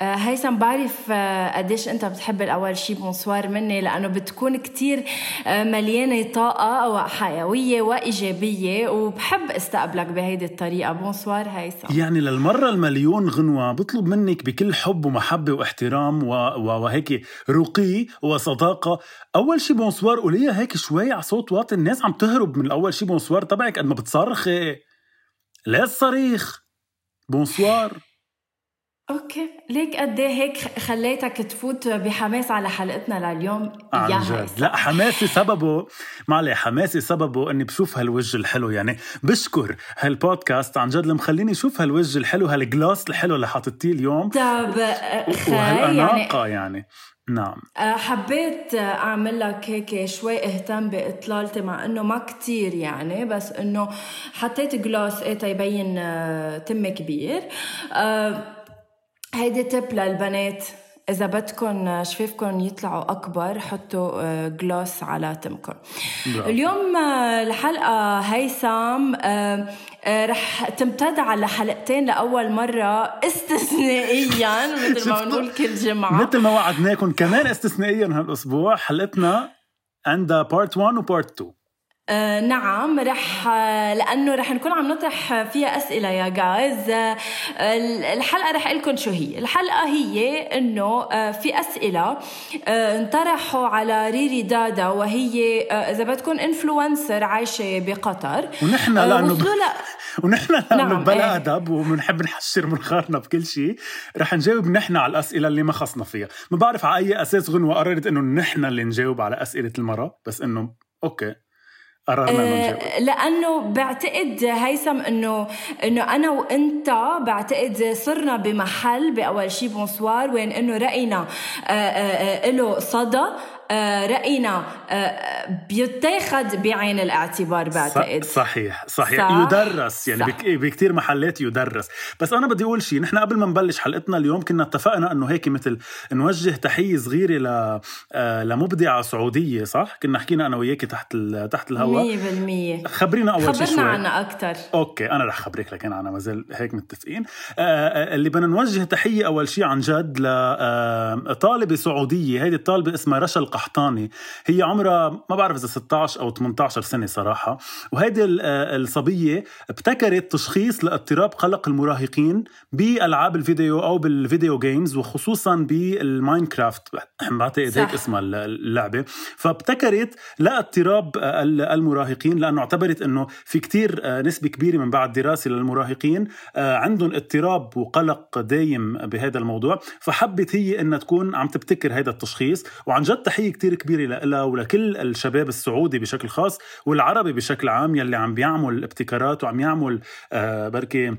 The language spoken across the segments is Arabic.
هيثم بعرف آه، قديش أنت بتحب الأول شي bonsoir مني لأنه بتكون كتير آه، مليانة طاقة وحيوية وإيجابية وبحب أستقبلك بهيدي الطريقة. bonsoir هيثم. يعني للمرة المليون غنوة بطلب منك بكل حب ومحبة واحترام و... وهيك رقي وصداقة. أول شي bonsoir قوليها هيك شوي على صوت واطي الناس عم تهرب من الأول شي bonsoir تبعك قد ما بتصرخي. ليه الصريخ. بونسوار. أوكي. ليك قد إيه هيك خليتك تفوت بحماس على حلقتنا لليوم؟ عن جد. لا حماسي سببه معلي حماسي سببه إني بشوف هالوجه الحلو. يعني بشكر هالبودكاست. عن جد اللي مخليني أشوف هالوجه الحلو هالجلاس الحلو اللي حاطتيه اليوم. طب وهالأناقة يعني, يعني. نعم. حبيت أعمل لك هيك شوي إهتم بإطلالتي مع إنه ما كتير يعني بس إنه حطيت جلاس إيه تيبين آه، تم كبير. أه هيدي تip للبنات. إذا بدكم شفافكم يطلعوا أكبر حطوا gloss آه، على تمكم اليوم آه، الحلقة هيثم آه، رح تمتد على حلقتين لأول مرة استثنائيا مثل ما بنقول كل جمعة. مثل ما وعدناكم كمان استثنائيا هالأسبوع حلقتنا عندها part 1 و part 2 آه نعم رح لأنه رح نكون عم نطرح فيها أسئلة يا جايز آه الحلقة رح لكم شو هي. الحلقة هي إنه آه في أسئلة آه انطرحوا على ريري دادا وهي آه إذا بدكم influencer عايشة بقطر. ونحن آه، لأنه ب... ونحن لأنه نعم بلا إيه. أدب وبنحب نحشر منخارنا بكل شيء. رح نجاوب نحن على الأسئلة اللي ما خصنا فيها. ما بعرف على أي أساس غنوة قررت إنه نحن اللي نجاوب على أسئلة المرأة بس إنه okay. آه لأنه بعتقد هيثم إنه إنه أنا وإنت بعتقد صرنا بمحل بأول شي بونسوار وين إنه رأينا آه آه له صدى. آه، رأينا آه، بيتاخد بعين الاعتبار بعتقد. صحيح صحيح. صح؟ يدرس يعني صح. بكتير محلات يدرس. بس أنا بدي أقول شيء نحن قبل ما نبلش حلقتنا اليوم كنا اتفقنا أنه هيك مثل نوجه تحية صغيرة ل... آه، لمبدعة سعودية صح؟ كنا حكينا أنا وياك تحت ال... تحت الهواء. 100% خبرينا أول شيء خبرنا عنها أكثر okay أنا رح خبريك لكن أنا ما زال هيك متفقين. اللي بدنا نوجه تحية أول شيء عن جد لطالبة سعودية هيدي الطالبة اسمها رشا القحطاني هي عمرها ما بعرف إذا 16 أو 18 سنة صراحة. وهيدي الصبية ابتكرت تشخيص لاضطراب قلق المراهقين بالعاب الفيديو أو بال video games وخصوصا بال Minecraft. بعتقد هيك اسمها اللعبة. فابتكرت لاضطراب المراهقين لأنه اعتبرت إنه في كتير نسبة كبيرة من بعد دراسة للمراهقين عندهم اضطراب وقلق دايم بهذا الموضوع. فحبت هي إنها تكون عم تبتكر هذا التشخيص. وعن جد تحية تحية كتير كبيرة لها ولكل الشباب السعودي بشكل خاص والعربي بشكل عام يلي عم بيعمل ابتكارات وعم يعمل آه بركي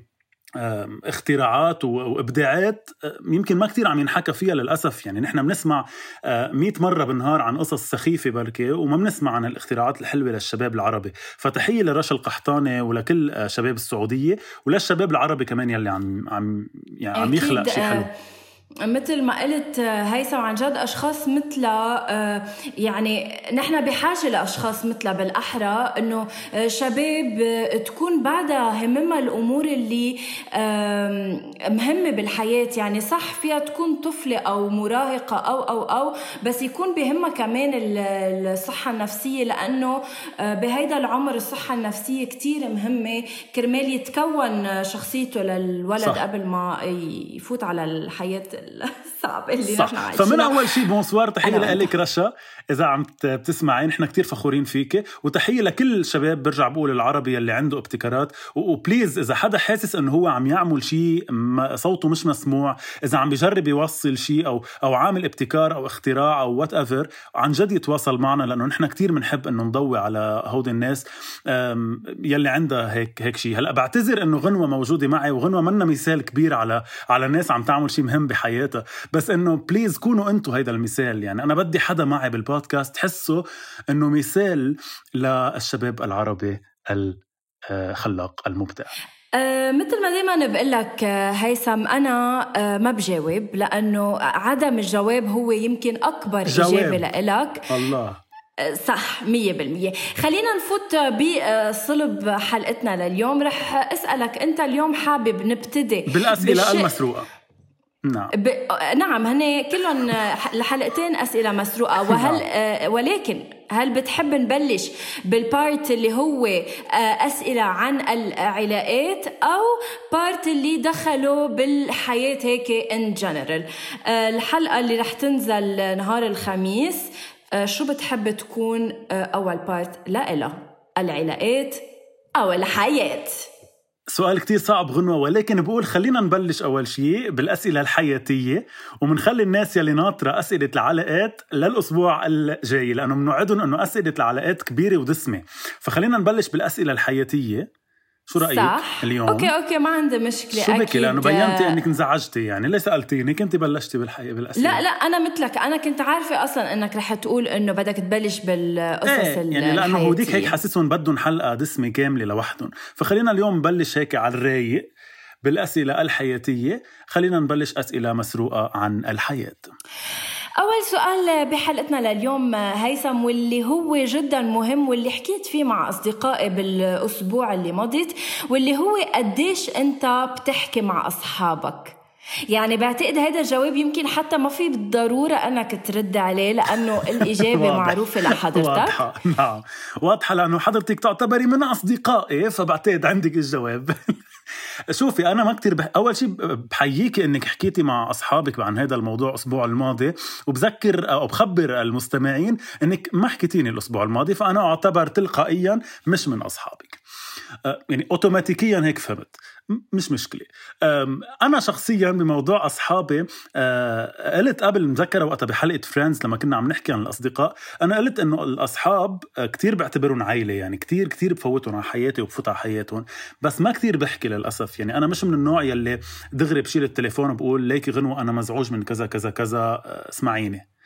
اختراعات وإبداعات آه، يمكن ما كثير عم ينحكى فيها للأسف. يعني نحن بنسمع 100 آه، مرة بالنهار عن قصص سخيفة بركي وما بنسمع عن الاختراعات الحلوة للشباب العربي. فتحية لرشا القحطاني ولكل آه، شباب السعودية وللشباب العربي كمان يلي عم عم يعني عم يخلق شيء حلو. مثل ما قلت هيثم عن جد أشخاص مثلها آه، يعني نحن بحاجة لأشخاص مثلها بالأحرى إنه آه، شباب آه، تكون بعدها هممها الأمور اللي مهمة بالحياة. يعني صح فيها تكون طفلة أو مراهقة أو أو أو بس يكون بهمها كمان الصحة النفسية لأنه بهيدا العمر الصحة النفسية كتير مهمة. كرمال تتكون شخصيته للولد صح. قبل ما يفوت على الحياة. ال الصعب اللي صح. نحن عايشين فمن أول شيء bonsoir تحية لك رشا. إذا عم بتسمعي نحن كتير فخورين فيك. وتحية لكل الشباب برجع بقول العربي اللي عنده ابتكارات. و please إذا حدا حاسس إنه هو عم يعمل شيء صوته مش مسموع إذا عم بجرب يوصل شيء أو أو عامل ابتكار أو اختراع أو whatever عن جد يتواصل معنا لأنه نحن كتير بنحب إنه نضوي على هودي الناس. يلي عندها هيك هيك شيء هلأ بعتذر إنه غنوة موجودة معي وغنوة منا مثال كبير على على ناس عم تعمل شيء مهم بحياتها. بس إنه please كونوا أنتم هيدا المثال. يعني أنا بدي حدا معي بالبودكاست تحسه إنه مثال للشباب العربي خلاق المبدع. أه مثل ما دائما بقول لك هيثم أنا أه ما بجاوب لأنه عدم الجواب هو يمكن أكبر جواب. اجابه لإلك. الله. صح مية بالمية. خلينا نفوت بصلب حلقتنا لليوم. رح أسألك أنت اليوم حابب نبتدي بالأسئلة بالش... المسروقة. نعم. ب... نعم هن كلهم الحلقتين أسئلة مسروقة. وهل. آه ولكن هل بتحب نبلش بال part اللي هو آه أسئلة عن العلاقات أو part اللي دخلوا بالحياة هيك en général آه الحلقة اللي رح تنزل نهار الخميس شو بتحب تكون أول part لإلها العلاقات أو الحياة؟ سؤال كتير صعب غنوة ولكن بقول خلينا نبلش أول شيء بالأسئلة الحياتية ومنخلي الناس يلي ناطرة أسئلة العلاقات للأسبوع الجاي لأنه بنوعدهم أنه أسئلة العلاقات كبيرة ودسمة. فخلينا نبلش بالأسئلة الحياتية. شو رأيك صح. اليوم؟ أوكي أوكي ما عندي مشكلة. شو بكي؟ لأنه بينتي إنك انزعجتي يعني. ليه سألتيني؟ كنت بلشتي بالحقيقة بالأسئلة. لا لا أنا مثلك. أنا كنت عارفة أصلا إنك رح تقول إنه بدك تبلش بالقصص إيه يعني لأنه هوديك هيك حاسسهم بدهم حلقة دسمة كاملة لوحدهم. فخلينا اليوم نبلش هيك على الرايق بالأسئلة الحياتية. خلينا نبلش أسئلة مسروقة عن الحياة. أول سؤال بحلقتنا لليوم هيثم واللي هو جدا مهم واللي حكيت فيه مع أصدقائي بالأسبوع اللي مضيت واللي هو قديش أنت بتحكي مع أصحابك؟ يعني بعتقد هذا الجواب يمكن حتى ما في بالضرورة أنك ترد عليه لأنه الإجابة معروفة لحضرتك. واضحة نعم. واضحة لأنه حضرتك تعتبري من أصدقائي فبعتقد عندك الجواب. شوفي أنا ما كتير بح... أول شيء بحييكي إنك حكيتي مع أصحابك عن هذا الموضوع الأسبوع الماضي وبذكر أو بخبر المستمعين إنك ما حكيتيني الأسبوع الماضي فأنا أعتبر تلقائيا مش من أصحابك. يعني اوتوماتيكيا هيك فهمت. مش مشكلة. أنا شخصيا بموضوع أصحابي أه، قلت قبل مذكرة وقتها بحلقة فريندز لما كنا عم نحكي عن الأصدقاء أنا قلت إنه الأصحاب أه، كتير بعتبرهم عائلة يعني كتير كتير بفوتهم على حياتي وبفوت على حياتهم بس ما كتير بحكي للأسف. يعني أنا مش من النوع يلي دغري بشيل التليفون وبقول ليكي غنوة أنا مزعوج من كذا كذا كذا أه، اسمعيني.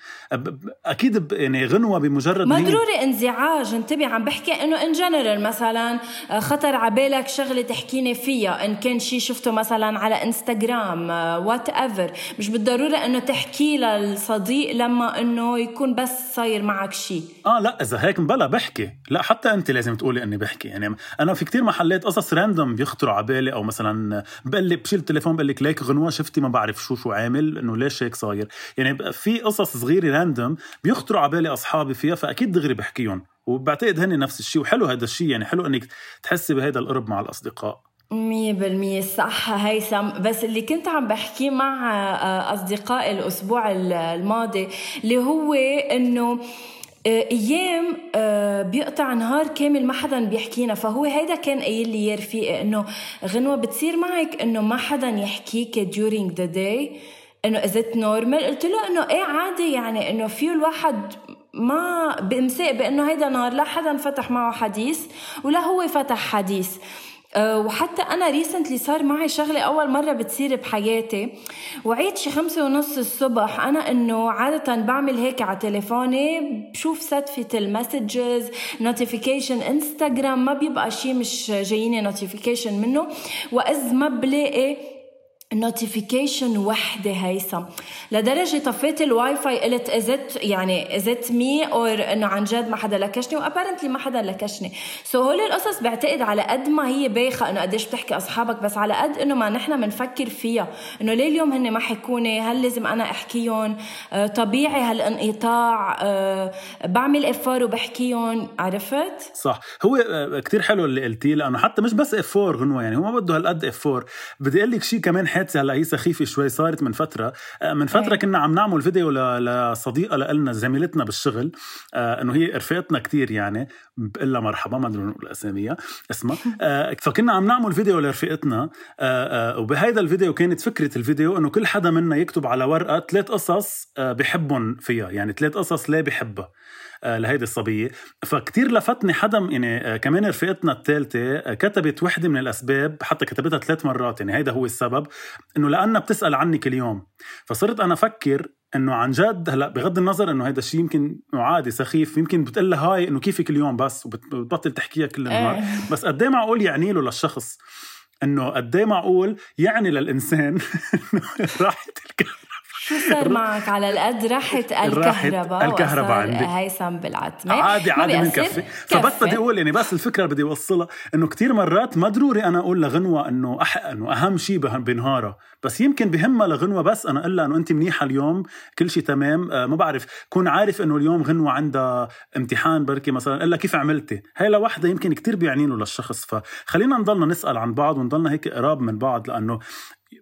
أكيد يعني غنوة بمجرد ما ضروري انزعاج انتبه عم بحكي إنه en général مثلا آه، خطر على بالك شغلة تحكيني فيها إن كان شيء شفته مثلا على انستغرام whatever مش بالضرورة إنه تحكي للصديق لما إنه يكون بس صاير معك شيء آه لا إذا هيك بلا بحكي. لا حتى أنت لازم تقولي إني بحكي. يعني أنا في كتير محلات قصص random بيخطروا على بالي أو مثلا بقول لي بشيل التليفون بقول لك ليك غنوة شفتي ما بعرف شو شو عامل إنه ليش هيك صاير. يعني في قصص صغيره random بيخطروا على بالي أصحابي فيها فأكيد دغري بحكيهم. وبعتقد هن نفس الشيء. وحلو هذا الشيء يعني حلو إنك تحسي بهذا القرب مع الأصدقاء. مية بالمية صح هيثم. بس اللي كنت عم بحكيه مع آه، أصدقائي الأسبوع الماضي اللي هو إنه آه، أيام آه، بيقطع نهار كامل ما حدا بيحكينا. فهو هيدا كان قايل لي يا رفيقي إنه غنوة بتصير معك إنه ما حدا يحكيك during the day. إنه is it normal قلت له إنه إيه عادي يعني إنه في الواحد ما بمساء بإنه هيدا نهار لا حدا فتح معه حديث ولا هو فتح حديث. أه وحتى أنا recently صار معي شغلة أول مرة بتصير بحياتي. وعيت شي خمسة ونص الصبح أنا إنه عادة بعمل هيك على تليفوني بشوف صدفه ال messages notification انستغرام ما بيبقى شيء مش جاييني notification منه. واذ ما بلاقي notification وحدة هيثم. لدرجة طفيت الواي فاي قلت is it يعني is it me or إنه عن جد ما حدا لكشني و apparently ما حدا لكشني. so so هول القصص بعتقد على قد ما هي بايخة إنه قديش بتحكي أصحابك بس على قد إنه ما نحن بنفكر فيها. إنه ليه اليوم هن ما حكوني؟ هل لازم أنا أحكيهم؟ آه طبيعي هالانقطاع آه بعمل افار وبحكيهم. عرفت؟ صح. هو آه، كتير حلو اللي قلتيه لأنه حتى مش بس افور غنوه يعني هو ما بده هالقد افور بدي أقول لك شيء كمان حادثه هلا هي سخيفة شوي صارت من فترة. آه، من فترة إيه. كنا عم نعمل فيديو لصديقة لنا زميلتنا بالشغل. آه، إنه هي رفقتنا كتير يعني بقول مرحبا ما بدنا نقول اساميها اسمها. آه، فكنا عم نعمل فيديو لرفقتنا وبهيدا الفيديو كانت فكرة الفيديو إنه كل حدا منا يكتب على ورقة ثلاث قصص بحبهم فيها. يعني ثلاث قصص ليه بحبها. لهيدي الصبية. فكتير لفتني حدا يعني كمان رفيقتنا الثالثه كتبت وحدة من الأسباب حتى كتبتها ثلاث مرات يعني هيدا هو السبب إنه لأنها بتسأل عني كل يوم. فصرت أنا أفكر إنه عن جد هلأ بغض النظر إنه هذا الشيء يمكن عادي سخيف يمكن بتقول لها هاي إنه كيفك اليوم بس؟ وبتبطل تحكيها كل النهار. إيه. بس قد إيه معقول يعني له للشخص إنه قد إيه معقول يعني للإنسان راحت الكهرباء شو صار معك على القد راحت الكهرباء الكهرباء عندي. هيثم بالعتمة عادي عادي بنكفي فبس بدي أقول يعني بس الفكرة بدي أوصلها إنه كتير مرات ما ضروري أنا أقول لغنوة إنه أح... إنه أهم شيء بنهارها. بس يمكن بهمها لغنوة بس أنا أقول لها إنه أنت منيحة اليوم كل شيء تمام. آه ما بعرف كون عارف إنه اليوم غنوة عندها امتحان بركي مثلا الا كيف عملتي؟ هاي لوحدها يمكن كتير بيعني له للشخص. فخلينا نضلنا نسأل عن بعض ونضلنا هيك قراب من بعض لأنه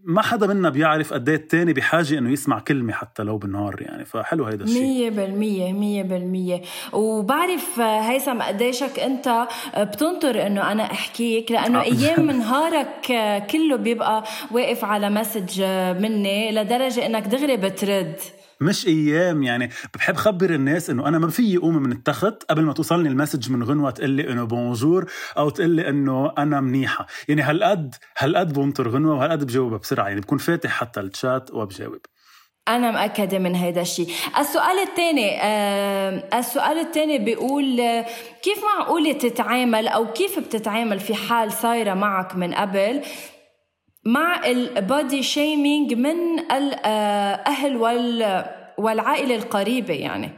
ما حدا منا بيعرف قد إيه الثاني بحاجة إنه يسمع كلمة حتى لو بالنهار يعني فحلو هيدا الشيء. مية بالمية مية بالمية. وبعرف هيثم قديشك أنت بتنطر إنه أنا أحكيك لأنه أيام نهارك كله بيبقى واقف على مسج مني لدرجة إنك دغري بترد. مش أيام يعني بحب خبر الناس إنه أنا ما فيي قوم من التخت قبل ما توصلني المسج من غنوه تقول لي إنه بونجور أو تقول لي إنه أنا منيحة. يعني هالقد هالقد بنطر غنوه وهالقد بجاوبها بسرعة يعني بكون فاتح حتى الشات وبجاوب. أنا مأكدة من هيدا الشيء السؤال الثاني آه السؤال الثاني بيقول كيف معقولة تتعامل أو كيف بتتعامل في حال صايرة معك من قبل؟ مع ال body shaming من الأهل وال والعائلة القريبة يعني.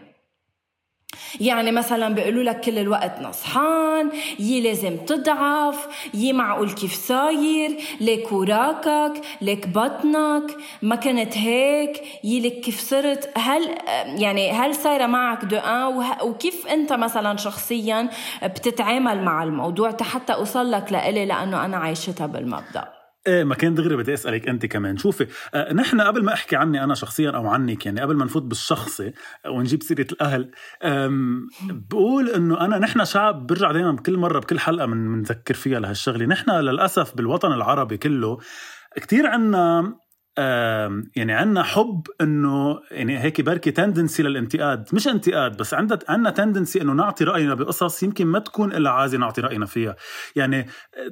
يعني مثلا بيقولوا لك كل الوقت نصحان يي لازم تضعف يي معقول كيف صاير ليك وراكك ليك بطنك ما كنت هيك يي لك كيف صرت هل يعني هل صايرة معك do وكيف أنت مثلا شخصيا بتتعامل مع الموضوع حتى أوصل لك لإلي لأنه أنا عايشتها بالمبدأ؟ إيه ما كان دغري بدي أسألك أنت كمان. شوفي آه نحن قبل ما أحكي عني أنا شخصيا أو عنك يعني قبل ما نفوت بالشخصي ونجيب سيرة الأهل بقول إنه أنا نحن شعب برجع دائما بكل مرة بكل حلقة بنذكر فيها لهالشغلة. نحن للأسف بالوطن العربي كله كتير عنا يعني عندنا حب إنه يعني هيك بركي تندنسي للانتقاد. مش انتقاد بس عندنا عندنا تندنسي إنه نعطي رأينا بقصص يمكن ما تكون إلا عايزة نعطي رأينا فيها. يعني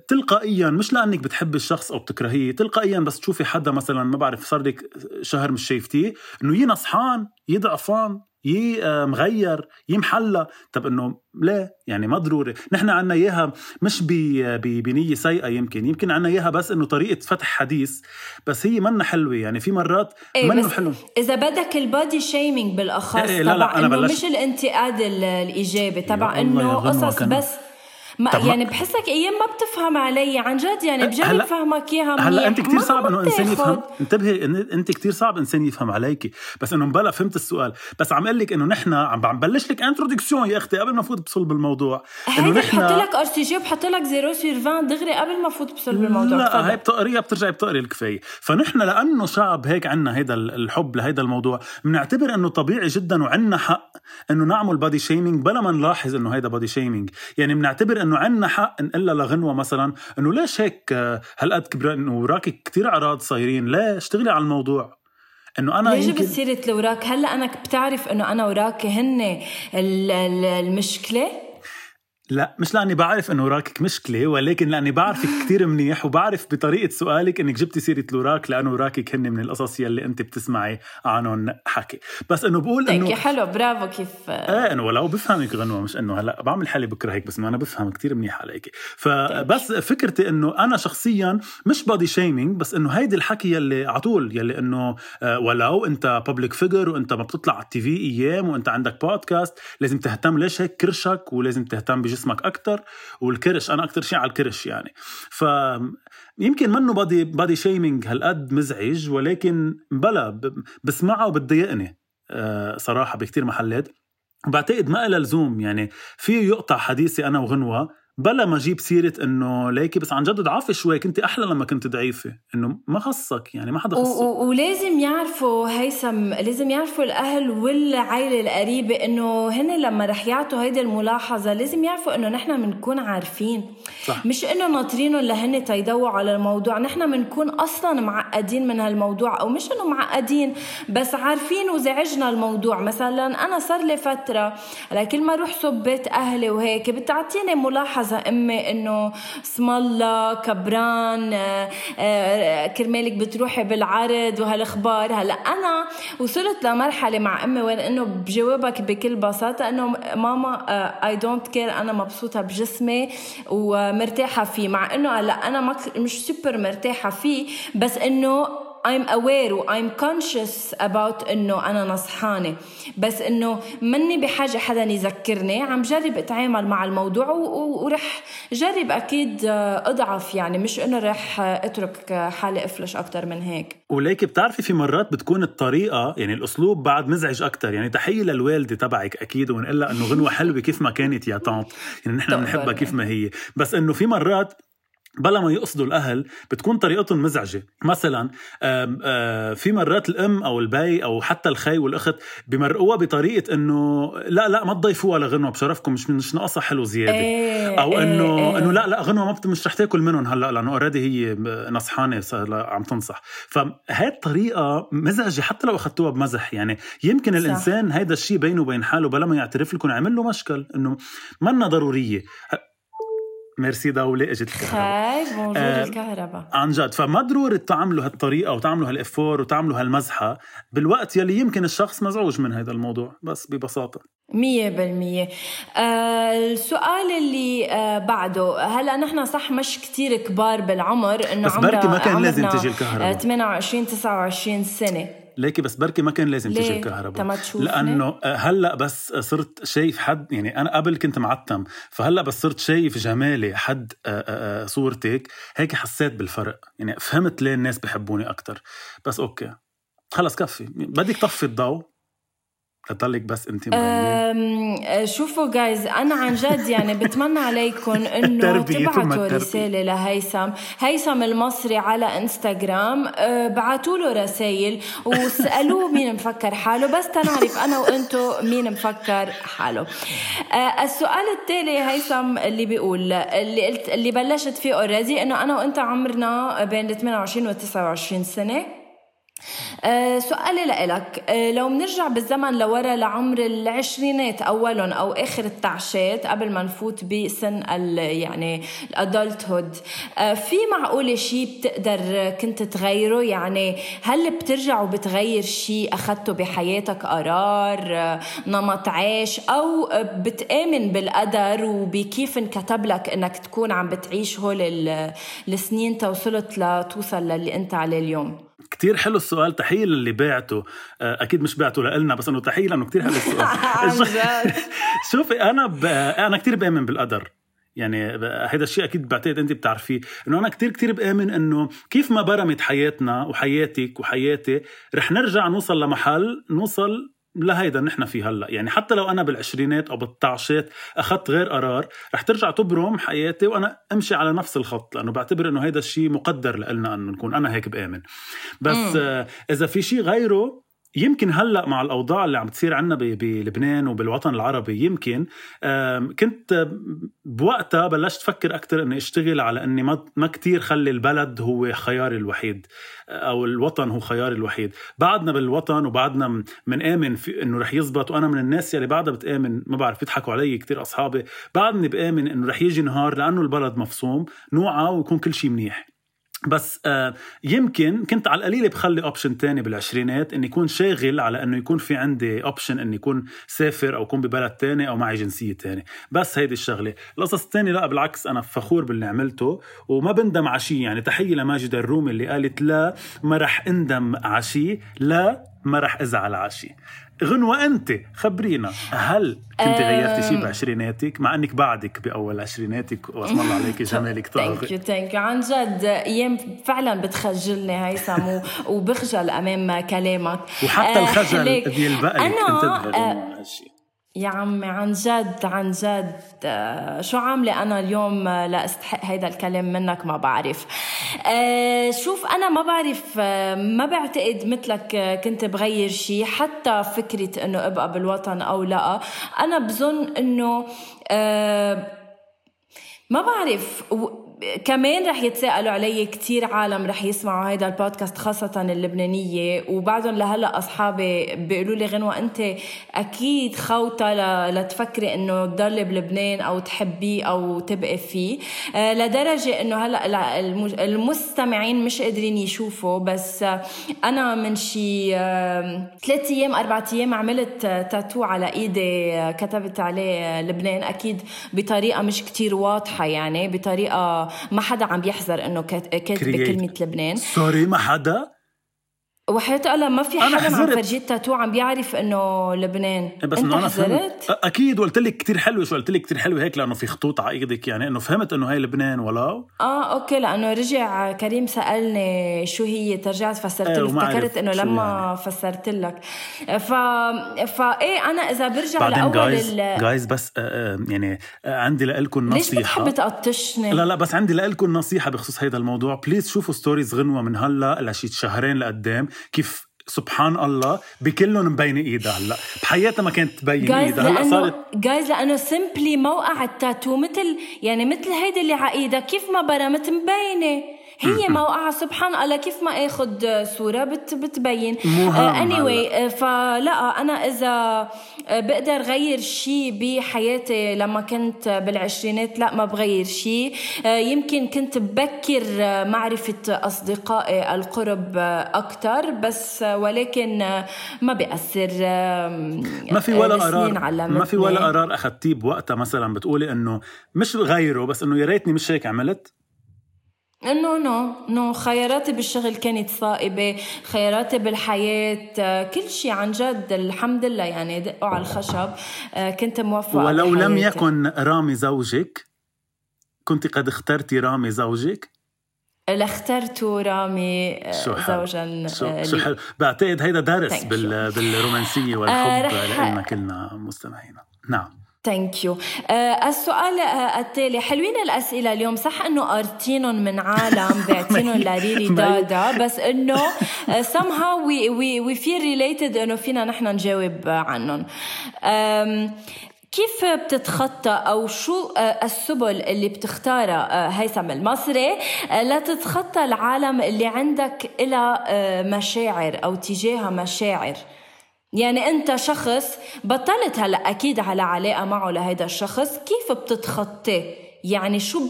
تلقائيا مش لأنك بتحب الشخص أو بتكرهيه تلقائيا بس تشوفي حدا مثلا ما بعرف صار لك شهر مش شايفتيه إنه يي نصحان يي ضعفان يي آه، مغير يي محلى. طب إنه ليه يعني ما ضروري. نحن عنا إياها مش بنية سيئة يمكن. يمكن عنا إياها بس إنه طريقة فتح حديث بس هي منا حلوة. يعني في مرات إيه منه حلو. إذا بدك البادي شيمينج بالأخص إيه لا لا أنا مش الانتقاد الإيجابي تبع إنه قصص بس ما يعني بحسك أيام ما بتفهم علي عن جد يعني بجرب فهمك إياها هلا أنت كثير صعب إنه إنسان يفهم. انتبهي أنت كثير صعب إنسان يفهم عليكي. بس إنه مبلا فهمت السؤال. بس عم أقول لك إنه نحن عم بلش لك introduction يا أختي قبل ما افوت بصلب الموضوع. إنه نحن بحط لك RCG وبحط لك zéro sur 20 دغري قبل ما افوت بصلب الموضوع. لا هي بتقريها بترجعي بتقري الكفاية. فنحن لأنه شعب هيك عنا هيدا الحب لهيدا الموضوع بنعتبر إنه طبيعي جدا وعنا حق إنه نعمل body shaming بلا ما نلاحظ إنه هيدا body shaming يعني بنعتبر إنه عنا حق نقول لغنوة مثلا. إنه ليش هيك هالقد كبر إنه وراكي كثير أعراض صايرين. ليه اشتغلي على الموضوع. إنه أنا ليش يمكن... سيره الوراك هلأ أنا بتعرف إنه أنا وراكي هن المشكلة؟ لا مش لأني بعرف إنه وراكك مشكلة ولكن لأني بعرفك كثير منيح وبعرف بطريقة سؤالك إنك جبتي سيرة الوراك لأنه وراكك هن من القصص يلي انت بتسمعي عنهم حكي. بس إنه بقول إنه حلو برافو كيف إيه إنه ولو بفهمك غنوة مش إنه هلأ بعمل حالي بكرهك بس إنه أنا بفهم كثير منيح عليك. فبس فكرتي إنه أنا شخصيا مش body shaming بس إنه هيدي الحكي يلي على طول يلي إنه آه، ولو أنت public figure وأنت ما بتطلع على ال TV أيام وأنت عندك بودكاست لازم تهتم ليش هيك كرشك ولازم تهتم بجسمك جسمك أكثر والكرش أنا أكثر شيء على الكرش يعني. ف يمكن منه body body shaming هالقد مزعج ولكن بلا بسمعه وبتضايقني آه، صراحة بكتير محلات. بعتقد ما لها لزوم يعني في يقطع حديثي أنا وغنوة بلا ما أجيب سيرة إنه ليكي بس عن جد ضعافه شوي كنت أحلى لما كنت ضعيفة. إنه ما خصك يعني ما حدا خصك ولازم يعرفوا هيثم لازم يعرفوا الأهل والعائله القريبة إنه هن لما رح يعطوا هيدي الملاحظة لازم يعرفوا إنه نحن بنكون عارفين. صح. مش إنه ناطرينهم لهن تيدوروا على الموضوع نحن بنكون أصلا معقدين من هالموضوع أو مش إنه معقدين بس عارفين وزعجنا الموضوع. مثلا أنا صار لي فترة لكن ما أروح صب بيت أهلي وهيك بتعطيني ملاحظة أمي إنه اسم الله كبران آه، آه، كرمالك بتروحي بالعرض وهالأخبار. هلا أنا وصلت لمرحلة مع أمي وين إنه بجاوبك بكل بساطة إنه ماما I don't care أنا مبسوطة بجسمي ومرتاحة فيه. مع إنه هلا أنا مش سوبر مرتاحة فيه بس إنه I'm aware و I'm conscious about إنه أنا نصحانة. بس إنه مني بحاجة حدا يذكرني. عم جرب أتعامل مع الموضوع ورح جرب أكيد أضعف يعني. مش إنه رح أترك حالي أفلش أكثر من هيك. وليك بتعرفي في مرات بتكون الطريقة يعني الأسلوب بعد مزعج أكثر يعني تحية للوالدة تبعك أكيد ونقول إنه غنوة حلوة كيف ما كانت يا طانط يعني نحن بنحبها كيف ما هي. بس إنه في مرات بلا ما يقصدوا الأهل بتكون طريقتهم مزعجة. مثلا في مرات الأم أو البي أو حتى الخي والأخت بمرقوها بطريقة إنه لا لا ما تضيفوها لغنوة بشرفكم مش مش ناقصها حلو زيادة. إيه أو إيه، إنه إيه. إنه لا لا غنوة ما مش رح تاكل منهم هلأ لأنه already هي نصحانة عم تنصح. فهي الطريقة مزعجة حتى لو اخذتوها بمزح. يعني يمكن. الإنسان هيدا الشيء بينه وبين حاله بلا ما يعترف لكم عمل له مشكل. إنه منا ضرورية. ميرسي دولة إجت الكهرباء. خاي موجود آه الكهرباء. عن جد فما ضروري تعملوا هالطريقة وتعملوا هالإفور وتعملوا هالمزحة بالوقت يلي يمكن الشخص مزعوج من هذا الموضوع بس ببساطة. مية بالمية. آه السؤال اللي آه بعده هلأ نحن صح مش كتير كبار بالعمر إنه بس بركي ما كان لازم تجي الكهرباء. 28 29 سنة. ليكي بس بركي ما كان لازم تيجي الكهرباء. لأنه آه، هلأ بس صرت شايف حد يعني أنا قبل كنت معتم فهلأ بس صرت شايف جمالي حد آه، آه، صورتك هيك حسيت بالفرق. يعني فهمت ليه الناس بحبوني أكثر بس أوكي. خلص كفي. بدك طفي الضوء. لتضلك بس أنت مبينة شوفوا جايز أنا عن جد يعني بتمنى عليكم إنه تبعتوا رسالة لهيثم. هيثم المصري على إنستغرام. أه بعتوا له رسائل واسالوه مين مفكر حاله. بس تنعرف أنا وأنتو مين مفكر حاله. أه السؤال التالي هيثم اللي بيقول اللي قلت اللي بلشت فيه already إنه أنا وأنت عمرنا بين 28 و 29 سنة. أه سؤالي لإلك. أه لو بنرجع بالزمن لورا لعمر العشرينات أولهم أو آخر التعشات قبل ما نفوت بسن ال يعني ال adulthood أه في معقولة شيء بتقدر كنت تغيره؟ يعني هل بترجع وبتغير شيء أخذته بحياتك قرار نمط عيش أو بتآمن بالقدر وبكيف انكتب لك إنك تكون عم بتعيش هول السنين توصلت لتوصل للي أنت عليه اليوم؟ كتير حلو السؤال تحية للي بعته. آه، أكيد مش بعته لنا بس إنه تحية لأنه كتير حلو السؤال. شوفي أنا ب... أنا كتير بآمن بالقدر. يعني هذا الشيء أكيد بعتقد انت بتعرفيه إنه أنا كتير كتير بآمن إنه كيف ما برمت حياتنا وحياتك وحياتي رح نرجع نوصل لمحل نوصل لهيدا نحن فيه هلا. يعني حتى لو أنا بالعشرينات أو بالتعشات أخذت غير قرار رح ترجع تبرم حياتي وأنا أمشي على نفس الخط لأنه بعتبر إنه هيدا الشيء مقدر لنا إنه نكون أنا هيك بآمن. بس آه إذا في شيء غيره يمكن هلأ مع الأوضاع اللي عم تصير عنا بلبنان وبالوطن العربي يمكن كنت بوقتها بلشت أفكر أكثر إني أشتغل على إني ما ما كثير خلي البلد هو خياري الوحيد أو الوطن هو خياري الوحيد. بعدنا بالوطن وبعدنا منآمن في إنه رح يزبط وأنا من الناس اللي بعدها بتآمن ما بعرف بيضحكوا علي كثير أصحابي بعدني بآمن إنه رح يجي نهار لأنه البلد مفصوم نوعى ويكون كل شيء منيح. بس آه يمكن كنت على القليله بخلي option تاني بالعشرينات إني يكون شاغل على إنه يكون في عندي option إني يكون سافر أو يكون ببلد تاني أو معي جنسية تاني. بس هيدي الشغلة. القصص الثانية لا بالعكس أنا فخور باللي عملته وما بندم على شيء يعني تحية لماجدة الرومي اللي قالت لا ما رح اندم على شيء لا ما رح أزعل على شيء غنوة أنت خبرينا. هل كنت غيرتي شيء بعشريناتك؟ مع أنك بعدك بأول عشريناتك وأسم الله عليك جمالك طاغي thank you thank you عن جد أيام فعلا بتخجلني هيثم وبخجل أمام كلامك. وحتى الخجل ديال بقلك أنا يا عمي عن جد عن جد. آه، شو عاملة أنا اليوم؟ آه، لأستحق هيدا الكلام منك ما بعرف. آه، شوف أنا ما بعرف ما بعتقد مثلك كنت بغير شيء حتى فكرة أنه أبقى بالوطن أو لا. أنا بظن أنه ما بعرف. كمان رح يتساءلوا علي كتير عالم رح يسمعوا هيدا البودكاست خاصة اللبنانية. وبعدهم لهلا أصحابي بيقولوا لي غنوة أنت أكيد خوطة لتفكري إنه تضلي بلبنان أو تحبيه أو تبقي فيه. آه، لدرجة إنه هلا المستمعين مش قادرين يشوفوا بس أنا من شي ثلاث أيام أربع أيام عملت تاتو على إيدي كتبت عليه لبنان أكيد بطريقة مش كتير واضحة يعني بطريقة ما حدا عم بيحذر إنه كاتبه كلمه لبنان. سوري ما حدا. وحياة الله ما في حدا عم فرجيه التاتو عم بيعرف إنه لبنان. إيه، بس أنت أنا حذرت؟ أكيد قلت لك كثير حلوة شو قلت لك كثير حلوة هيك لأنه في خطوط على إيدك. يعني إنه فهمت إنه هي لبنان ولو آه okay لأنه رجع كريم سألني شو هي ترجعت فسرت له إيه افتكرت إنه لما يعني. فسرت لك. ف فا إيه أنا إذا برجع لأول جايز جايز بس آه, آه، يعني آه عندي لكم نصيحة. ليش بتحب تقطشني؟ لا لا بس عندي لكم نصيحة بخصوص هذا الموضوع. please شوفوا stories غنوة من هلا لشي شهرين لقدام. كيف سبحان الله بكلهم مبينه إيدها هلا. بحياتها ما كانت تبين إيدها. هلا صارت جايز لأنه سيمبلي موقع التاتو مثل يعني مثل هيدي اللي على إيدها. كيف ما برمت مبينة؟ هي موقعة سبحان الله كيف ما آخذ صورة بت بتبين. اني anyway آه، فلا أنا إذا آه، بقدر غير شيء بحياتي لما كنت بالعشرينات لا ما بغير شيء آه، يمكن كنت ببكر معرفة أصدقائي القرب أكثر بس ولكن ما بيأثر ما في ولا قرار ما في ولا قرار أخذتيه بوقتها؟ مثلا بتقولي إنه مش غيره بس إنه يا ريتني مش هيك عملت؟ انه نو نو خياراتي بالشغل كانت صائبة خياراتي بالحياة. كل شيء عن جد الحمد لله. يعني دقوا على الخشب. كنت موفقة ولو لم يكن رامي زوجك كنت قد اخترتي رامي زوجك؟ لاخترت رامي شو زوجا شو, شو حلو بعتقد هيدا درس بال... بالرومانسية والحب آه لنا كلنا مستمعينا. نعم. thank you uh, السؤال uh, التالي حلوين الأسئلة اليوم. صح إنه قارتينهم من عالم بعتينهم لريلي دادا بس إنه uh, somehow we we we feel related إنه فينا نحن نجاوب عنهم. Um, كيف بتتخطى أو شو السبل اللي بتختارها هيثم المصري؟ لتتخطى العالم اللي عندك إلى مشاعر أو تجاهها مشاعر. يعني أنت شخص بطلت هلا أكيد على علاقة معه لهيدا الشخص. كيف بتتخطاه يعني شو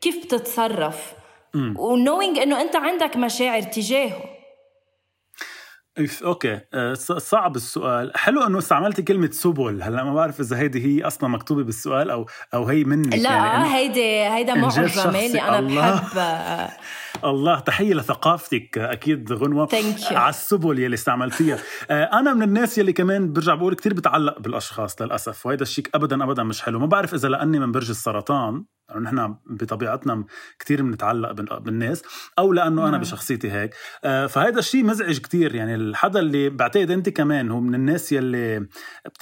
كيف بتتصرف؟ ونوينج إنه أنت عندك مشاعر تجاهه. okay. آه، صعب السؤال. حلو إنه استعملتي كلمة سبل. هلأ ما بعرف إذا هيدي هي أصلا مكتوبة بالسؤال أو أو هي منك لا يعني. هيدي هيدا معجمه اللي أنا الله. بحب الله تحية لثقافتك. أكيد غنوة على السبل يلي استعملتيها آه، أنا من الناس يلي كمان برجع بقول كثير بتعلق بالأشخاص للأسف وهذا الشيء ابدا ابدا مش حلو. ما بعرف إذا لأني من برج السرطان لأنه نحن بطبيعتنا كثير بنتعلق بالناس أو لأنه أنا نعم. بشخصيتي هيك. آه، فهذا الشيء مزعج كثير يعني الحدا اللي بعتقد أنت كمان هو من الناس يلي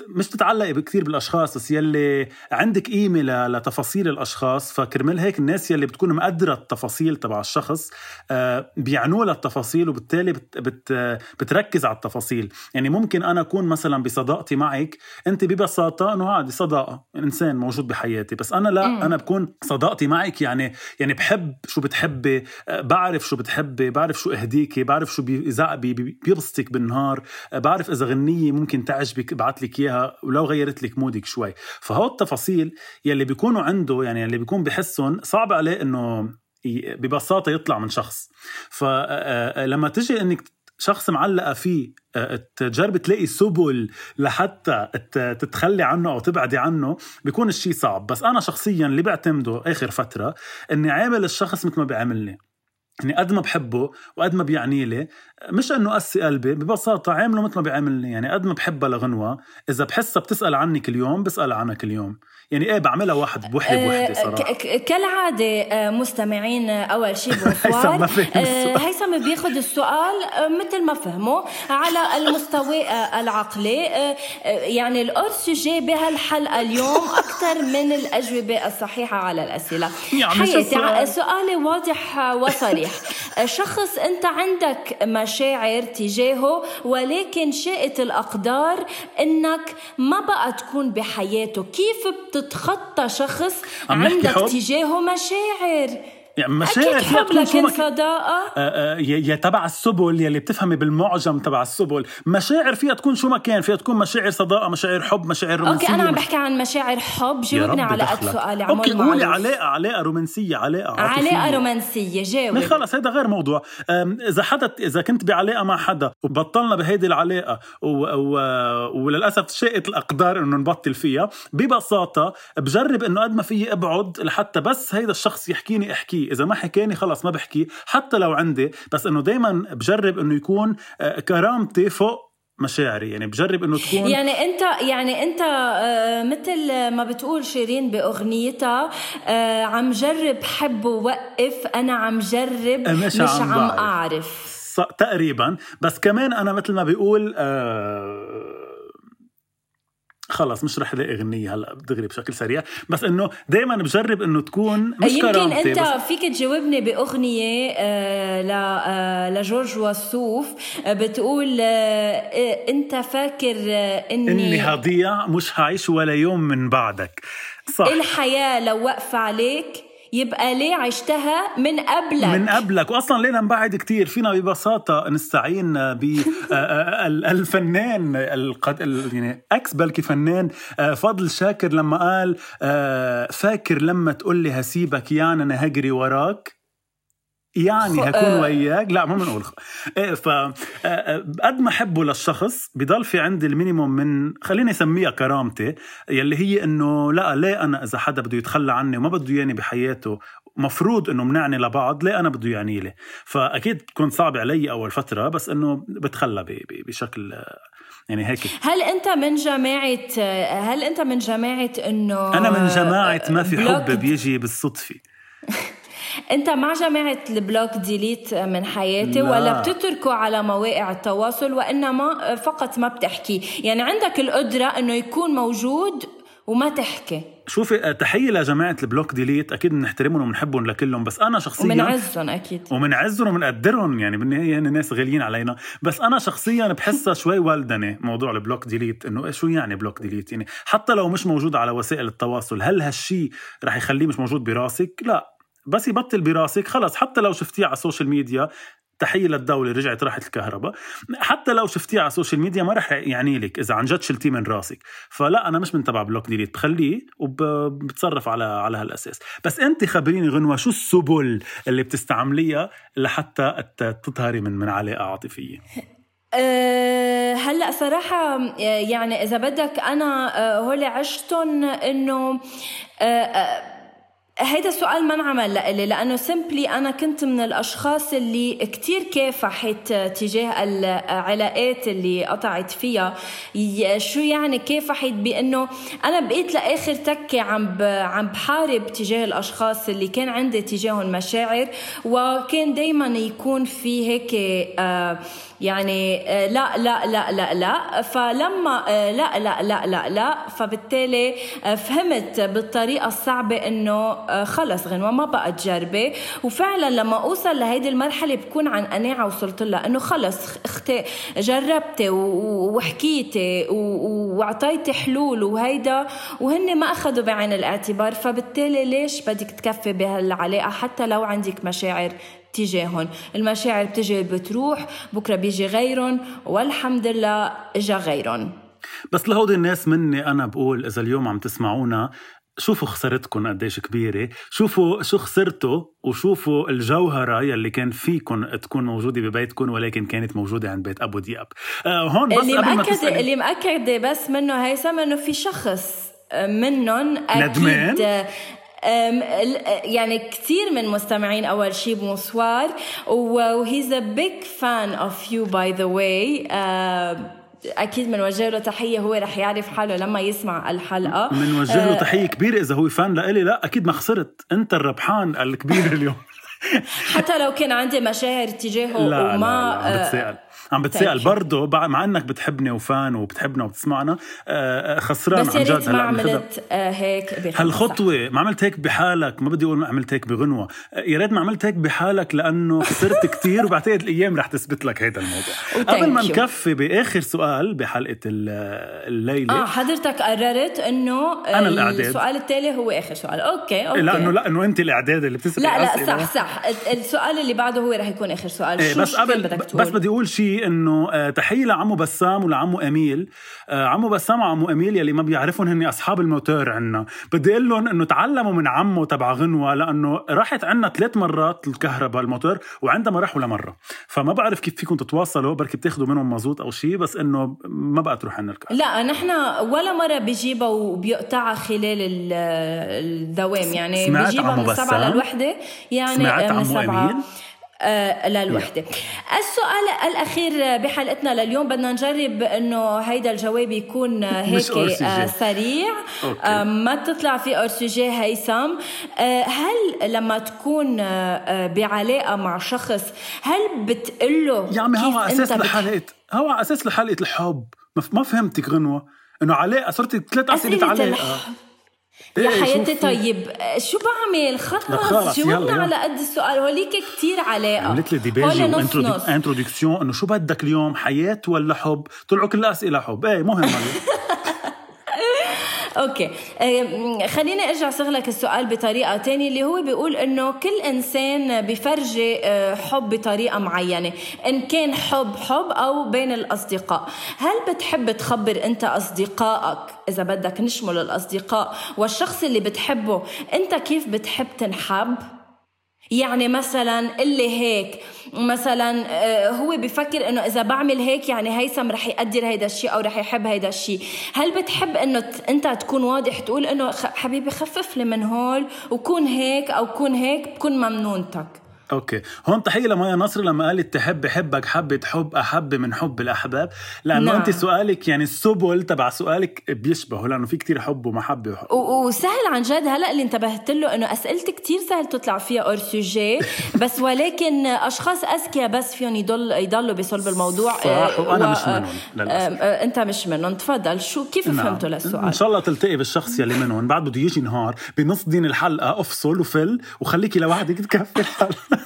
مش بتتعلقي كثير بالأشخاص بس يلي عندك قيمة لتفاصيل الأشخاص. فكرمال هيك الناس يلي بتكون مقدرة التفاصيل تبع الشخص آه، بيعنوا لها التفاصيل وبالتالي بت بت بتركز على التفاصيل. يعني ممكن أنا أكون مثلا بصداقتي معك أنت ببساطة إنه عادي صداقة إنسان موجود بحياتي. بس أنا لا أنا بكون صداقتي معك يعني يعني بحب شو بتحبي بعرف شو بتحبي بعرف شو اهديكي بعرف شو بيبسطك بالنهار بعرف إذا غنية ممكن تعجبك ابعث لك إياها ولو غيرت لك مودك شوي. فهو التفاصيل يلي بيكونوا عنده يعني اللي بيكون بحسهم صعب عليه إنه ببساطة يطلع من شخص. فلما تجي إنك شخص معلقة فيه تجرب تلاقي سبل لحتى تتخلي عنه أو تبعدي عنه بيكون الشيء صعب. بس أنا شخصيا اللي بعتمده آخر فترة إني عامل الشخص مثل ما بيعاملني يعني قد ما بحبه وقد ما بيعني لي مش إنه قسي قلبي ببساطة عامله مثل ما بيعاملني يعني قد ما بحبها لغنوه إذا بحسها بتسأل عني كل يوم بسأل عنها كل يوم يعني إيه بعملها واحد بوحدة بوحدة آه، صراحة. كالعادة آه، مستمعين أول شيء بونسوار هيثم بياخذ السؤال. مثل ما فهمه على المستوى العقلي. يعني الأرسجي بهالحلقه اليوم أكثر من الأجوبة الصحيحة على الأسئلة. حياتي سؤالي واضح وصريح. شخص أنت عندك مشاعر تجاهه ولكن شاءت الأقدار إنك ما بقى تكون بحياته. كيف بتتخطى شخص عندك تجاهه مشاعر؟ يعني مشاعر فيها تكون لكن صداقة آه، يا تبع السبل يلي بتفهمي بالمعجم تبع السبل. مشاعر فيها تكون شو ما كان فيها تكون مشاعر صداقة مشاعر حب مشاعر رومانسية okay أنا عم بحكي عن مشاعر حب. جاوبني على قد سؤالي أوكي قولي علاقة علاقة رومانسية علاقة عاطفية. علاقة رومانسية جاوب. خلص هذا غير موضوع. إذا حدا إذا كنت بعلاقة مع حدا وبطلنا بهيدي العلاقة و... و... وللأسف شاءت الأقدار إنه نبطل فيها ببساطة بجرب إنه قد ما فيي أبعد لحتى بس هيدا الشخص يحكيني احكيه إذا ما حكاني خلص ما بحكي حتى لو عندي بس إنه دائما بجرب إنه يكون آه، كرامتي فوق مشاعري يعني بجرب إنه تكون يعني أنت يعني أنت آه، مثل ما بتقول شيرين بأغنيتها آه، عم جرب حب ووقف أنا عم جرب مش, مش عم, عم أعرف. تقريبا. بس كمان أنا مثل ما بيقول آه خلص مش رح ألاقي اغنيه هلا دغري بشكل سريع. بس إنه دائما بجرب إنه تكون مش يمكن أنت بس فيك تجاوبني بأغنية آه ل آه لجورج وسوف آه بتقول آه أنت فاكر آه إني إني هضيع مش هعيش ولا يوم من بعدك. صح. الحياة لو واقفة عليك يبقى ليه عشتها من قبلك. من قبلك. واصلا ليه نبعد كتير. فينا ببساطة نستعين بالفنان يعني أكس بلكي فنان آه، فضل شاكر لما قال آه، فاكر لما تقول لي هسيبك يعني أنا هجري وراك. يعني هكون آه. وياك. لا مو بنقول إيه ف آه، آه، قد ما أحبه للشخص بضل في عندي المينيموم من خليني أسميها كرامتي يلي هي إنه لا ليه أنا إذا حدا بده يتخلى عني وما بده ياني بحياته مفروض إنه منعني لبعض ليه أنا بده يعني لي؟ فأكيد تكون صعبة علي أول فترة بس إنه بتخلى بشكل يعني هيك. هل أنت من جماعة هل أنت من جماعة إنه أنا من جماعة ما في حب بيجي بالصدفة. أنت مع جماعة ال block delete من حياتي لا. ولا بتتركه على مواقع التواصل وإنما فقط ما بتحكي. يعني عندك القدرة إنه يكون موجود وما تحكي. شوفي تحية لجماعه ال block delete. أكيد بنحترمهم وبنحبهم لكلهم بس أنا شخصيا ومنعزهم أكيد. ومنعزهم ومنقدرهم يعني بالنهاية هن ناس غاليين علينا. بس أنا شخصيا بحسها شوي والدنه موضوع ال block delete. إنه شو يعني block delete؟ يعني حتى لو مش موجود على وسائل التواصل هل هالشي رح يخليه مش موجود براسك؟ لا. بس يبطل براسك. خلص حتى لو شفتيه على ال social media تحية للدولة رجعت راحت الكهرباء. حتى لو شفتيه على ال social media ما رح يعني لك إذا عن جد شلتيه من راسك. فلا أنا مش من تبع block delete بخليه وبتصرف على على هالأساس. بس أنت خبريني غنوة شو السبل اللي بتستعمليها لحتى تطهري من من علاقة عاطفية؟ أه هلأ صراحة يعني إذا بدك أنا أه هولي عشتهم إنه أه, هيدا السؤال ما انعمل لإلي لأنه سيمبلي أنا كنت من الأشخاص اللي كتير كافحت تجاه العلاقات اللي قطعت فيها. شو يعني كافحت بأنه أنا بقيت لآخر تكة عم عم بحارب تجاه الأشخاص اللي كان عندي تجاههم مشاعر وكان دايما يكون في هيك آه يعني آه، لا لا لا لا لا. فلما آه، لا لا لا لا لا. فبالتالي آه، فهمت بالطريقة الصعبة إنه خلص غنوة ما بقى تجربي وفعلا لما أوصل لهيدي المرحلة بكون عن قناعة وصلت لها إنه خلص أختي جربتي وحكيتي وأعطيتي حلول وهيدا وهن ما أخذوا بعين الاعتبار. فبالتالي ليش بدك تكفي بهالعلاقة حتى لو عندك مشاعر تجاههم المشاعر بتجي بتروح بكرة بيجي غيرهم والحمد لله إجا غيرهم. بس لهودي الناس مني أنا بقول إذا اليوم عم تسمعونا شوفوا خسارتكم قديش كبيرة شوفوا شو خسرتوا وشوفوا الجوهرة يلي كان فيكم تكون موجودة ببيتكم ولكن كانت موجودة عند بيت أبو دياب. آه هون بس اللي مأكدة اللي مأكدة بس منه هيثم إنه في شخص منهم أكيد ندمان؟ يعني كثير من مستمعين أول شيء bonsoir و he's a big fan of you by the way أكيد بنوجه له تحية هو رح يعرف حاله لما يسمع الحلقة. بنوجه له آه، تحية كبيرة إذا هو فان لإلي. لا أكيد ما خسرت. أنت الربحان الكبير اليوم. حتى لو كان عندي مشاعر تجاهه لا وما لا لا بتسأل. عم بتسأل برضه مع إنك بتحبني وفان وبتحبنا وبتسمعنا آه، آه، خسران بس يا ريت ما عملت آه، هيك هالخطوة ما عملت هيك بحالك ما بدي أقول عملت هيك بغنوة. يا ريت ما عملت هيك بحالك لأنه خسرت كثير وبعتقد الأيام رح تثبت لك هذا الموضوع. قبل ما نكفي بآخر سؤال بحلقة الليلة. آه حضرتك قررت إنه أنا الإعداد. السؤال التالي هو آخر سؤال. okay okay. لأنه لا إنه أنت الإعداد اللي بتسألي لا لا صح صح. السؤال اللي بعده هو رح يكون آخر سؤال. إيه بس قبل بس بدي أقول شيء إنه آه، تحية لعمو بسام ولعمو اميل آه، عمو بسام وعمو اميل يلي ما بيعرفون هن أصحاب الموتور عنا. بدي أقول لهم إنه تعلموا من عمو تبع غنوة لأنه راحت عنا ثلاث مرات الكهرباء الموتور وعندها ما راح ولا مره فما بعرف كيف فيكم تتواصلوا بركي بتاخذوا منهم مزوط أو شيء بس إنه ما بقى تروح عنا الكهرباء. لا نحن ولا مرة بيجيبها وبيقطعها خلال الدوام. يعني بيجيبها من سبعة للوحدة. يعني سمعت من سبعة. آه، للوحدة السؤال الأخير بحلقتنا لليوم بدنا نجرب أنه هيدا الجواب يكون هيك آه، سريع. أوكي. آه، ما تطلع في أرسجي هيثم. هل لما تكون بعلاقة مع شخص هل بتقله يا عمي هو أساس لحلقة هو أساس لحلقة الحب. ما فهمتك غنوة إنه علاقه صرت ثلاث أسئلة علاقه يا إيه حياتي طيب شو بعمل؟ خلص جاوبنا على قد السؤال؟ هوليك كتير علاقه عملت لي ديباجي و introduction إنه شو بدك اليوم حياة ولا حب؟ طلعوا كل الاسئله حب. إيه مهم okay. خليني أرجع صيغلك السؤال بطريقة تانية اللي هو بيقول إنه كل إنسان بفرجي أه، حب بطريقة معينة إن كان حب حب أو بين الأصدقاء. هل بتحب تخبر أنت أصدقائك؟ إذا بدك نشمل الأصدقاء والشخص اللي بتحبه أنت كيف بتحب تنحب؟ يعني مثلا اللي هيك مثلا آه، هو بفكر إنه إذا بعمل هيك يعني هيثم رح يقدر هيدا الشيء أو رح يحب هيدا الشيء. هل بتحب إنه أنت تكون واضح تقول إنه حبيبي خفف لي من هول وكون هيك أو كون هيك بكون ممنونتك؟ okay. هون تحية لمايا نصر لما قالت تحب حبك حبة حب أحب من حب الأحباب. لأنه نعم. أنت سؤالك يعني السبل تبع سؤالك بيشبهه لأنه في كتير حب ومحبة وحب. وسهل عن جد هلأ اللي انتبهت له إنه أسئلتي كتير سهل تطلع فيها hors sujet بس ولكن أشخاص اذكياء بس فيهم يضل يضلوا بصلب الموضوع صح وأنا و... مش منهم للأسف. أنت مش منهم. تفضل. شو كيف نعم. فهمتوا للسؤال؟ إن شاء الله تلتقي بالشخص يلي منهم. بعد بده يجي نهار بنص دين الحلقة أفصل وفل وخليكي لوحدك تكفي الحلقة.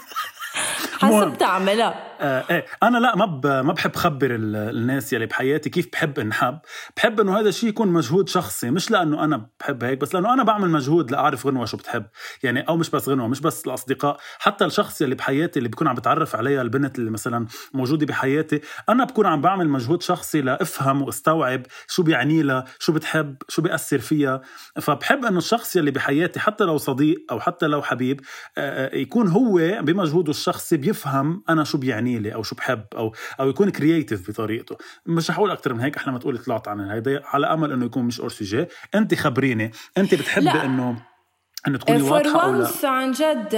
حسب تعملها آه إيه. أنا لا ما ما بحب خبر الناس يلي بحياتي كيف بحب إنحب. بحب إنه هذا الشيء يكون مجهود شخصي مش لأنه أنا بحب هيك بس لأنه أنا بعمل مجهود لأعرف غنوة شو بتحب. يعني أو مش بس غنوة مش بس الاصدقاء حتى الشخص يلي بحياتي اللي بكون عم بتعرف عليها البنت اللي مثلا موجودة بحياتي أنا بكون عم بعمل مجهود شخصي لأفهم وأستوعب شو بيعني لها شو بتحب شو بيأثر فيها. فبحب إنه الشخص يلي بحياتي حتى لو صديق أو حتى لو حبيب آه، آه، يكون هو بمجهوده الشخصي بيفهم أنا شو بيعني لي أو شو بحب أو أو يكون creative بطريقته. مش حقول أكثر من هيك أحلى ما تقولي طلعت عن هيدا على أمل إنه يكون مش اورسيجي انت خبريني. انت بتحبي إنه إنه تكوني واضحة أو لا؟ عن جد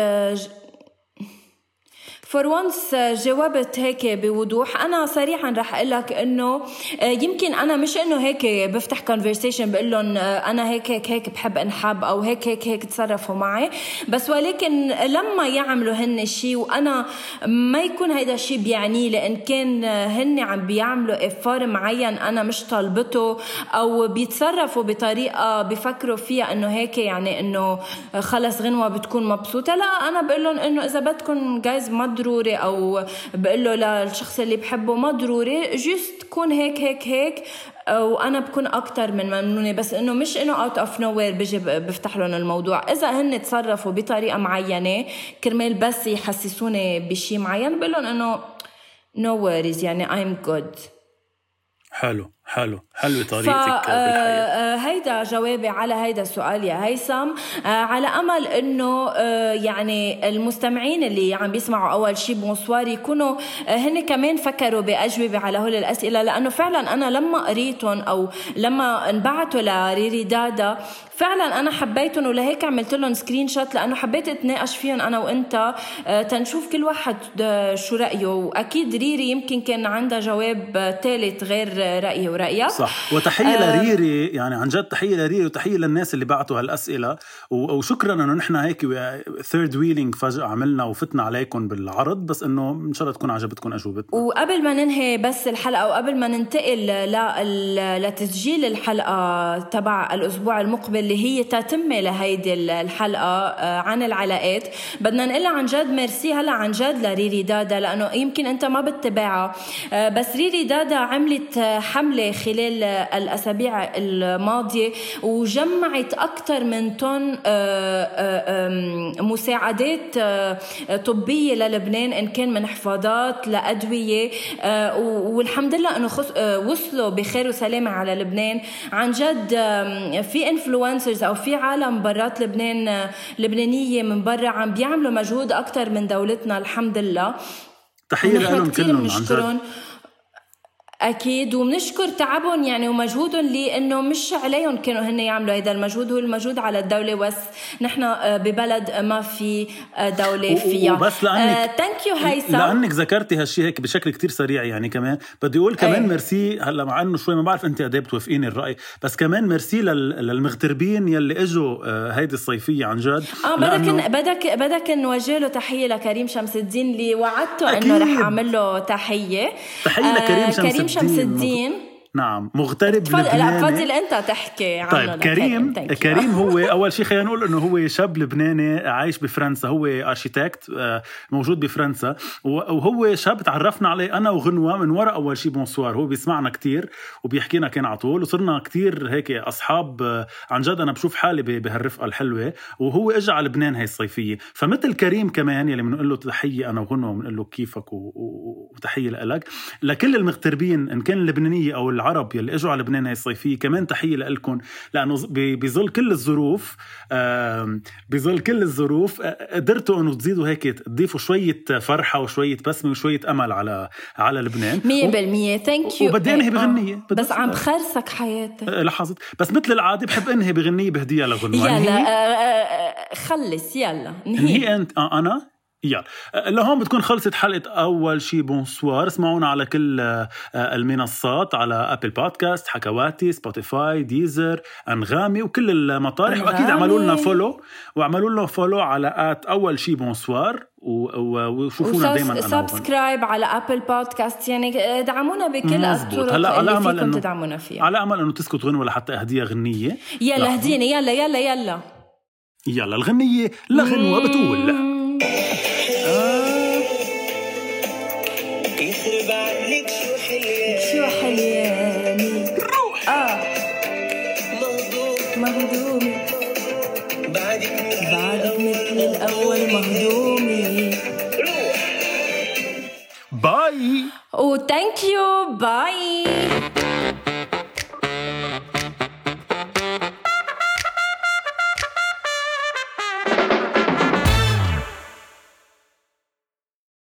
for once جاوبت هيك بوضوح. أنا صريحا رح أقول لك إنه آه، يمكن أنا مش إنه هيك بفتح conversation بقول لهم آه، أنا هيك هيك هيك بحب انحب أو هيك هيك هيك تصرفوا معي. بس ولكن لما يعملوا هن شيء وأنا ما يكون هيدا الشيء بيعني لأن كان هن عم بيعملوا effort معين أنا مش طالبته أو بيتصرفوا بطريقة بفكروا فيها إنه هيك يعني إنه خلص غنوة بتكون مبسوطة. لا أنا بقول لهم إنه إذا بدكم جايز ما ضروري أو بقول له للشخص اللي بحبه ما ضروري just تكون هيك هيك هيك. وأنا بكون أكثر من ممنونة. بس إنه مش إنه out of nowhere بيجي بفتح لهم الموضوع. إذا هن تصرفوا بطريقة معينة كرمال بس يحسسوني بشيء معين بقول لهم إنه no no يعني I'm good. حلو. حلو. حلو طريقتك ف... بالحياة. هيدا جوابي على هيدا السؤال يا هيثم. على أمل إنه يعني المستمعين اللي عم بيسمعوا أول شيء bonsoir يكونوا هن كمان فكروا بأجوبة على هول الأسئلة لأنه فعلا أنا لما قريتهم أو لما انبعثوا لريري دادا فعلا أنا حبيتهم ولهيك عملت لهم screenshot لأنه حبيت أتناقش فيهم أنا وأنت. آه، تنشوف كل واحد شو رأيه. وأكيد ريري يمكن كان عندها جواب ثالث غير رايي ورايها صح. وتحية آه لريري يعني عن جد تحية لريري وتحية للناس اللي بعتوا هالأسئلة. وشكرا إنه نحن هيك third wheeling فجأة عملنا وفتنا عليكم بالعرض. بس إنه إن شاء الله تكون عجبتكم أجوبتنا. وقبل ما ننهي بس الحلقة وقبل ما ننتقل لتسجيل الحلقة تبع الأسبوع المقبل اللي هي تتمه لهيدي الحلقة آه، عن العلاقات بدنا نقول عن جد ميرسي هلأ عن جد لريري دادا لأنه يمكن أنت ما بتتابعها. آه، بس ريري دادا عملت حملة خلال الأسابيع الماضية وجمعت أكثر من طن آه، مساعدات طبية للبنان إن كان من حفاضات لأدوية والحمد لله إنه وصلوا بخير وسلامة على لبنان. عن جد في influencer influencers أو في عالم برات لبنان لبنانية من برا عم بيعملوا مجهود أكثر من دولتنا الحمد لله. تحية لهم كلهم عن جد. أكيد وبنشكر تعبهم يعني ومجهودهم لأنه مش عليهم كانوا هن يعملوا هذا المجهود. هو المجهود على الدولة بس. نحن آه، ببلد ما في آه، دولة فيها. وبس لانك thank you هيثم. لأنك ذكرتي هالشيء هيك بشكل كتير سريع يعني كمان. بدي أقول كمان أي. ميرسي هلأ مع إنه شوي ما بعرف أنت قد إيه بتوافقيني الرأي بس كمان ميرسي للمغتربين يلي إجوا آه، هيدي الصيفية عن جد. آه بدك بدك بدك نوجه له تحية لكريم شمس الدين اللي وعدته إنه رح أعمل له تحية. تحية لكريم شمس الدين شمس الدين نعم مغترب تفضل لا تفضل أنت تحكي عنه طيب كريم كريم هو أول شيء خلينا نقول إنه هو شاب لبناني عايش بفرنسا هو architect آه، موجود بفرنسا وهو شاب تعرفنا عليه أنا وغنوة من وراء أول شيء بونسوار هو بيسمعنا كتير وبيحكينا كان على طول وصرنا كتير هيك أصحاب آه، عن جد أنا بشوف حالي بهالرفقة الحلوة وهو اجى على لبنان هي الصيفية. فمثل كريم كمان يلي بنقول له تحية أنا وغنوة بنقول له كيفك وتحية لك لكل المغتربين إن كان اللبنانيه أو العرب يلي إجوا على لبنان هاي الصيفية. كمان تحية لكم لأنه بظل كل الظروف بظل كل الظروف قدرتوا إنه تزيدوا هيك تضيفوا شوية فرحة وشوية بسمة وشوية أمل على على لبنان. 100% thank you وبدي أنهي بغنية. بس عم بخرسك حياتي لاحظت بس مثل العادة بحب أنهي بغنية بهديها لغنوه يلا خلص. يلا انهي أنت. آه أنا؟ يلا. لهون بتكون خلصت حلقة أول شي bonsoir. اسمعونا على كل آه، المنصات على Apple Podcast حكواتي Spotify Deezer أنغامي وكل المطارح وأكيد اعملوا لنا follow واعملوا لنا follow على at أول شي bonsoir. وشوفونا دائما subscribe على Apple Podcast. يعني ادعمونا بكل الطرق هلا على امل انه تدعمونا فيها. على امل إنه تسكت غنوه لحتى اهديها غنية. يلا هديني. يلا يلا يلا. يلا الغنية لغنوه بتقول. روح باي وثانك يو باي